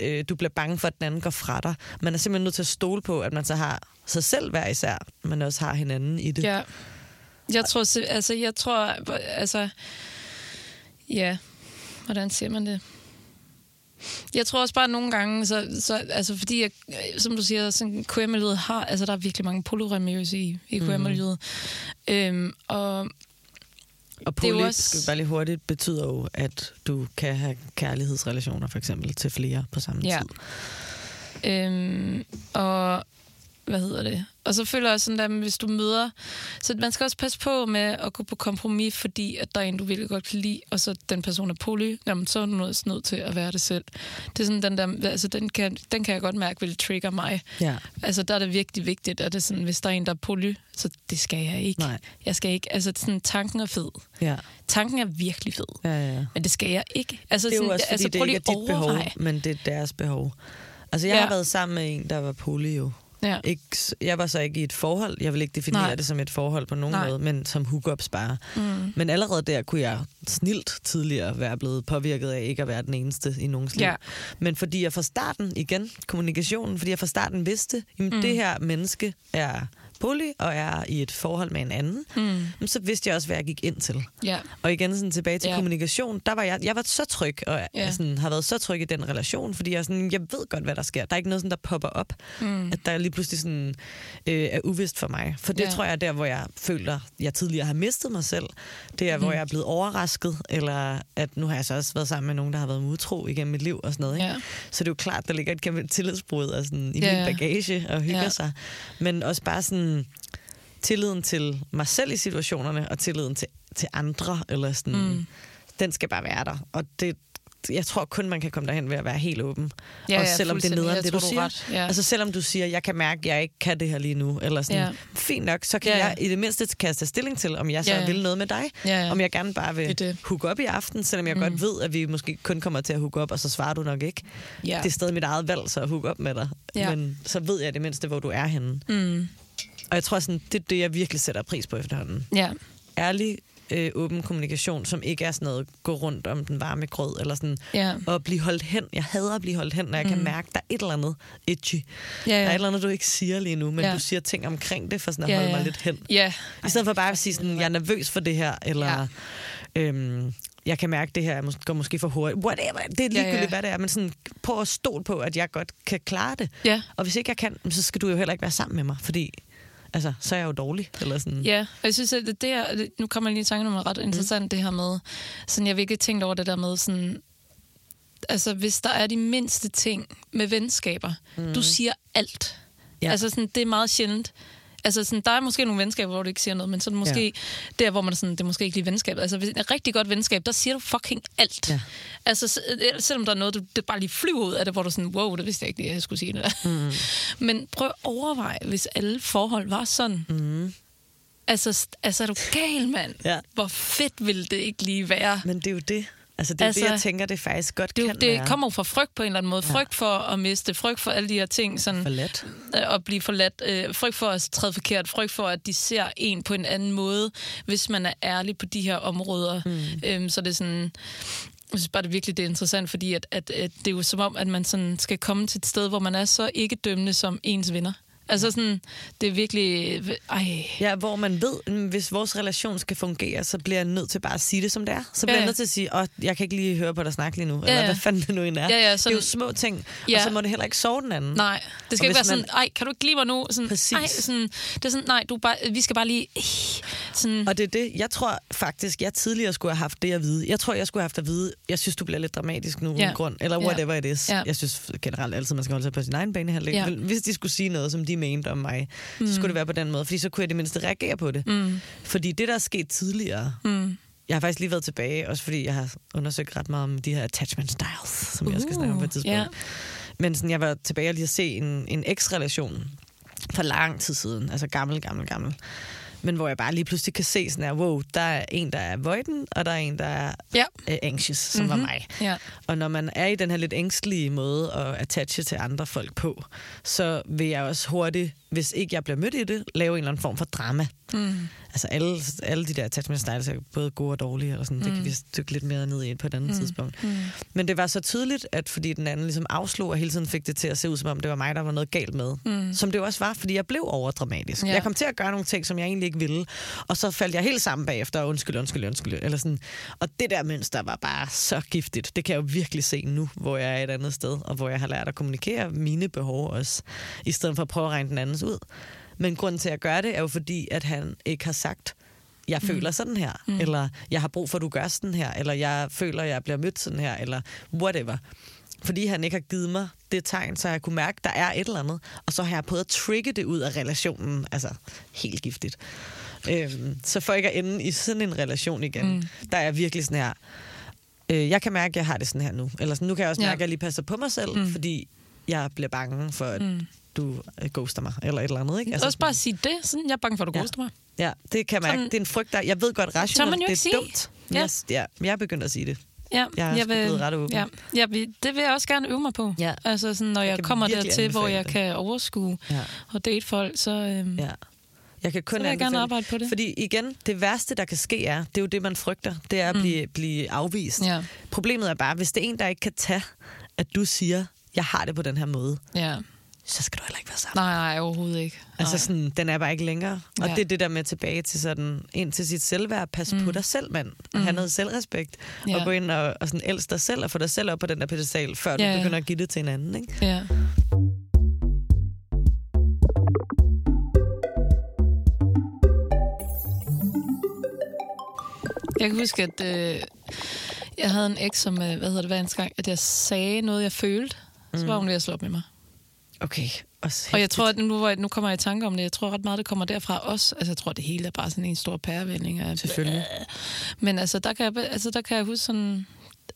øh, du bliver bange for, at den anden går fra dig. Man er simpelthen nødt til at stole på, at man så har sig selv hver især, men også har hinanden i det. Ja. Jeg tror, altså, jeg tror, altså, ja, hvordan siger man det? Jeg tror også bare at nogle gange, så, så, altså fordi, jeg, som du siger, sådan queer-miljøet har, altså der er virkelig mange polyremiøse i, i queer-miljøet. Øhm, og Og Det er poly, også... skal bare lige hurtigt, betyder jo, at du kan have kærlighedsrelationer for eksempel til flere på samme Ja. tid. Øhm, og hvad hedder det? Og så føler jeg sådan, at hvis du møder... Så man skal også passe på med at gå på kompromis, fordi at der er en, du virkelig godt kan lide, og så den person er poly, jamen, så er du også nødt til at være det selv. Det er sådan, den der... Altså, den kan, den kan jeg godt mærke vil trigger mig. Ja. Altså, der er det virkelig vigtigt, at det er sådan, hvis der er en, der er poly, så det skal jeg ikke. Nej. Jeg skal ikke. Altså, sådan, tanken er fed. Ja. Tanken er virkelig fed. Ja, ja, ja. Men det skal jeg ikke. Altså, Det er jo sådan, også, fordi altså, det ikke er dit behov, overveje. men det er deres behov. Altså, jeg Ja. har været sammen med en, der var poly jo. Ja. Ikke, jeg var så ikke i et forhold. Jeg vil ikke definere. Nej. det som et forhold på nogen Nej. måde, men som hookups bare. Mm. Men allerede der kunne jeg snilt tidligere være blevet påvirket af ikke at være den eneste i nogens liv. Ja. Men fordi jeg fra starten, igen, kommunikationen, fordi jeg fra starten vidste, at Mm. det her menneske er poly og er i et forhold med en anden, Mm. så vidste jeg også, hvad jeg gik ind til. Ja. Og igen sådan tilbage til ja. kommunikation, der var jeg, jeg var så tryg, og ja. sådan, har været så tryg i den relation, fordi jeg, sådan, jeg ved godt, hvad der sker. Der er ikke noget, sådan, der popper op, Mm. at der lige pludselig sådan, øh, er uvist for mig. For det ja. tror jeg er der, hvor jeg føler, jeg tidligere har mistet mig selv. Det er, hvor Mm. jeg er blevet overrasket, eller at nu har jeg så også været sammen med nogen, der har været utro igennem mit liv og sådan noget. Ikke? Ja. Så det er jo klart, der ligger et kæmpe tillidsbrud og sådan, i Ja, min bagage og hygger Ja. sig. Men også bare sådan tilliden til mig selv i situationerne, og tilliden til, til andre, eller sådan, Mm. den skal bare være der. Og det, jeg tror kun, man kan komme derhen ved at være helt åben. Ja, og ja, selvom det er nederen, det du du er siger. ret. Ja. Altså selvom du siger, jeg kan mærke, at jeg ikke kan det her lige nu, eller sådan, Ja. fint nok, så kan Ja, ja, jeg i det mindste tage stilling til, om jeg så Ja, ja, vil noget med dig. Ja, ja. Om jeg gerne bare vil Det det. hook op i aften, selvom jeg mm. godt ved, at vi måske kun kommer til at hook op, og så svarer du nok ikke. Ja. Det er stadig mit eget valg, så at hook op med dig. Ja. Men så ved jeg i det mindste, hvor du er henne. Mm. Og jeg tror, sådan, det er det, jeg virkelig sætter pris på efterhånden. Ja. Ærlig, øh, åben kommunikation, som ikke er sådan noget gå rundt om den varme grød, eller sådan Ja. at blive holdt hen. Jeg hader at blive holdt hen, når jeg mm. kan mærke, der er et eller andet itchy. Ja, Der er ja. et eller andet, du ikke siger lige nu, men Ja. ja. du siger ting omkring det, for sådan at Ja, holde ja. mig lidt hen. Ja. I stedet for bare at sige sådan, jeg er nervøs for det her, eller Ja. øhm, jeg kan mærke, at det her går måske for hurtigt. Whatever, det er ligegyldigt, Ja, ja. hvad det er. Men sådan, prøv at stole på, at jeg godt kan klare det. Ja. Og hvis ikke jeg kan, så skal du jo heller ikke være sammen med mig, fordi altså, så er jeg jo dårlig. Eller sådan. Ja, og jeg synes, at det der, nu kommer jeg lige i tanke om noget ret interessant, mm. det her med, sådan, jeg har virkelig tænkt over det der med, sådan, altså hvis der er de mindste ting med venskaber, mm. du siger alt. Ja. Altså sådan, det er meget sjældent. Altså sådan, der er måske nogle venskaber, hvor du ikke siger noget, men så er det måske ja. der, hvor man sådan, det er måske ikke lige venskab. Altså hvis et rigtig godt venskab, der siger du fucking alt. Ja. Altså se- selvom der er noget, du det bare lige flyver ud af det, hvor du sådan, wow, det vidste jeg ikke, lige, jeg skulle sige det der. Mm. Men prøv at overveje, hvis alle forhold var sådan. Mm. Altså, altså er du gal, mand? Ja. Hvor fedt ville det ikke lige være? Men det er jo det. Altså, det er altså, Altså, det, jeg tænker, det faktisk godt Det, kan det være. kommer fra frygt på en eller anden måde. Frygt for at miste, frygt for alle de her ting. Sådan, Forladt. øh, at blive forladt. Øh, frygt for at træde forkert. Frygt for, at de ser en på en anden måde, hvis man er ærlig på de her områder. Mm. Øhm, så det er sådan... Jeg synes bare, det er virkelig det er interessant, fordi at, at, at det er jo som om, at man sådan skal komme til et sted, hvor man er så ikke dømmende som ens venner. Altså sådan, det er virkelig... Ej, Ja, hvor man ved, mm, hvis vores relation skal fungere, så bliver jeg nødt til bare at sige det, som det er. Så bliver Ja, jeg ja. nødt til at sige, åh, jeg kan ikke lige høre på dig snakke lige nu. Ja, Eller ja. hvad fanden det nu end er. Ja, ja, det er sådan- jo små ting. Ja. Og så må det heller ikke sove den anden. Nej, det skal Og ikke være sådan, man- ej, kan du ikke lide mig nu? Sådan, Præcis. Ej, sådan, det er sådan, nej, du bare, vi skal bare lige... Sådan, Og det er det, jeg tror faktisk, jeg tidligere skulle have haft det at vide. Jeg tror, jeg skulle have haft at vide, jeg synes, du bliver lidt dramatisk nu, Ja. grund. Eller Ja. whatever it is. Ja. Jeg synes generelt altid, man skal holde sig på sin egen bane her. Ja. Hvis de skulle sige noget, som de mente om mig, mm. så skulle det være på den måde. Fordi så kunne jeg det mindste reagere på det. mm, Fordi det, der er sket tidligere, mm, jeg har faktisk lige været tilbage, også fordi jeg har undersøgt ret meget om de her attachment styles, som uh, jeg skal snakke om på et tidspunkt. ja. Men sådan, jeg var tilbage og lige at se en, en eks-relation for lang tid siden. Altså gammel, gammel, gammel. Men hvor jeg bare lige pludselig kan se sådan her, wow, der er en, der er avoidant, og der er en, der er Ja. øh, anxious, som mm-hmm. var mig. Ja. Og når man er i den her lidt ængstlige måde at attache til andre folk på, så vil jeg også hurtigt, hvis ikke jeg bliver mødt i det, lave en eller anden form for drama. Mm. Altså alle, alle de der attachment styles er både gode og dårlige, eller sådan. Mm. det kan vi dykke lidt mere ned i på et andet mm. tidspunkt. Mm. Men det var så tydeligt, at fordi den anden ligesom afslog og hele tiden fik det til at se ud, som om det var mig, der var noget galt med. Mm. Som det også var, fordi jeg blev overdramatisk. Ja. Jeg kom til at gøre nogle ting, som jeg egentlig ikke ville, og så faldt jeg helt sammen bagefter, og undskyld, undskyld, undskyld. Eller sådan. Og det der mønster var bare så giftigt. Det kan jeg jo virkelig se nu, hvor jeg er et andet sted, og hvor jeg har lært at kommunikere mine behov også, i stedet for at prøve at regne den andens ud. Men grunden til at gøre det, er jo fordi, at han ikke har sagt, jeg føler sådan her, mm. eller jeg har brug for, at du gør sådan her, eller jeg føler, at jeg bliver mødt sådan her, eller whatever. Fordi han ikke har givet mig det tegn, så jeg kunne mærke, at der er et eller andet, og så har jeg prøvet at trigge det ud af relationen, altså helt giftigt. Øhm, så for ikke at ende i sådan en relation igen, mm. der er jeg virkelig sådan her, øh, jeg kan mærke, at jeg har det sådan her nu, eller sådan, nu kan jeg også Ja. mærke, at jeg lige passer på mig selv, mm. fordi jeg bliver bange for, at mm. Du øh, ghoster mig, eller et eller andet. Ikke? Altså, også bare sige det. Sådan, jeg er bange for, at du Ja. ghoster mig. Ja, det kan jeg. Sådan- det er en frygt, der... Jeg ved godt rationelt, man jo det er sige. dumt. Ja. Jeg, ja, jeg er begyndt at sige det. Ja, Jeg er sgu blevet ret åben. Ja, ja, vi- det vil jeg også gerne øve mig på. Ja. Altså, sådan, når jeg, kan kommer dertil, hvor jeg det. kan overskue Ja. og date folk, så... Øhm, Ja. Jeg kan kun Så vil jeg gerne arbejde på det. Fordi igen, det værste, der kan ske er, det er jo det, man frygter. Det er at blive, blive afvist. Mm. Ja. Problemet er bare, hvis det er en, der ikke kan tage, at du siger, jeg har det på den her måde, ja. Så skal du heller ikke være sammen. Nej, nej, overhovedet ikke. Altså Nej. sådan, den er bare ikke længere. Og Ja. det er det der med tilbage til sådan, ind til sit selvværd. Pas mm. på dig selv, mand. Og have noget selvrespekt. Ja. Og gå ind og, og sådan elske dig selv, og få dig selv op på den der pedestal, før Ja, du ja. begynder at give det til en anden. Ikke? Ja. Jeg kan huske, at øh, jeg havde en eks, som, øh, hvad hedder det, hver eneste gang, at jeg sagde noget, jeg følte, så var hun ved at slå op med mig. Okay. Også Og jeg tror, at nu, nu kommer jeg i tanke om det, jeg tror ret meget, det kommer derfra også. Altså, jeg tror, det hele er bare sådan en stor pærevending. Af, Selvfølgelig. Men altså der, kan jeg, altså, der kan jeg huske sådan,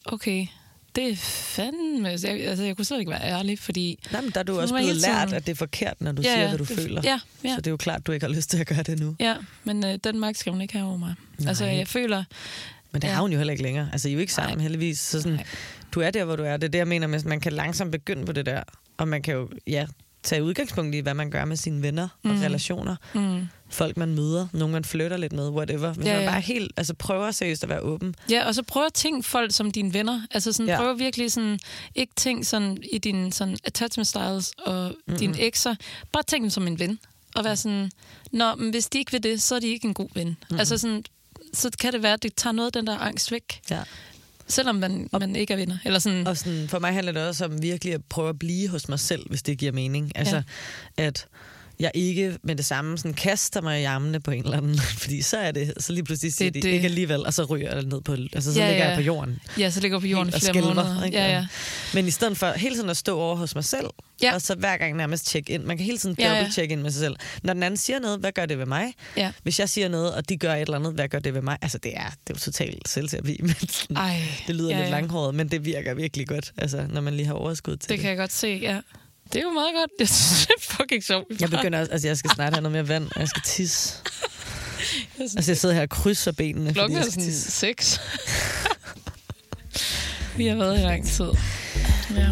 okay, det er fandme... Altså, jeg, altså, jeg kunne slet ikke være ærlig, fordi... Nej, men der er du også blevet lært, at det er forkert, når du Ja, siger, hvad du det- føler. ja, ja. Så det er jo klart, du ikke har lyst til at gøre det nu. Ja, men øh, den magt skal hun ikke have over mig. Nej. Altså, jeg føler... Men det Ja. har hun jo heller ikke længere. Altså, I er jo ikke sammen, Nej. heldigvis. Så sådan, Nej. du er der, hvor du er. Det er det, jeg mener med, at man kan langsomt begynde på det der. Og man kan jo, ja, tage udgangspunkt i, hvad man gør med sine venner og Mm. relationer. Mm. Folk, man møder. Nogen, man flytter lidt med, whatever. Hvis Ja, man ja. bare helt, altså prøver seriøst at være åben. Ja, og så prøv at tænke folk som dine venner. Altså sådan, Ja. prøv virkelig sådan, ikke tænk sådan i dine sådan attachment styles og mm-hmm. dine ekser. Bare tænk dem som en ven. Og være sådan, nå, men hvis de ikke vil det, så er de ikke en god ven. Mm-hmm. Altså sådan, så kan det være, at det tager noget af den der angst væk. Ja. Selvom man, man ikke er vinder. Eller sådan, Og sådan, for mig handler det også om virkelig at prøve at blive hos mig selv, hvis det giver mening. Altså, ja. at jeg ikke med det samme sådan kaster mig i armene på en eller anden, fordi så er det, så lige pludselig siger Det- de det- ikke alligevel, og så ryger jeg ned på, altså så Ja, ligger ja. jeg på jorden. ja, så ligger på jorden Helt flere skælver, måneder. ikke? Ja, ja. Men i stedet for hele tiden at stå over hos mig selv, Ja. og så hver gang nærmest tjekke ind. Man kan hele tiden Ja, ja. dobbelt-tjekke ind med sig selv. Når den anden siger noget, hvad gør det ved mig? ja. Hvis jeg siger noget, og de gør et eller andet, hvad gør det ved mig? Altså, det er, det er jo totalt selvterapi, men sådan, Ej, det lyder ja, lidt ja. langhåret, men det virker virkelig godt, altså, når man lige har overskud til Det det. kan jeg godt se, ja. Det er jo meget godt. Jeg synes, det er fucking sjovt. Jeg begynder også, altså jeg skal snart have noget mere vand, og jeg skal tisse. Jeg Altså jeg sidder her og krydser benene, Klokken er sådan seks. Vi har været i lang tid. Ja.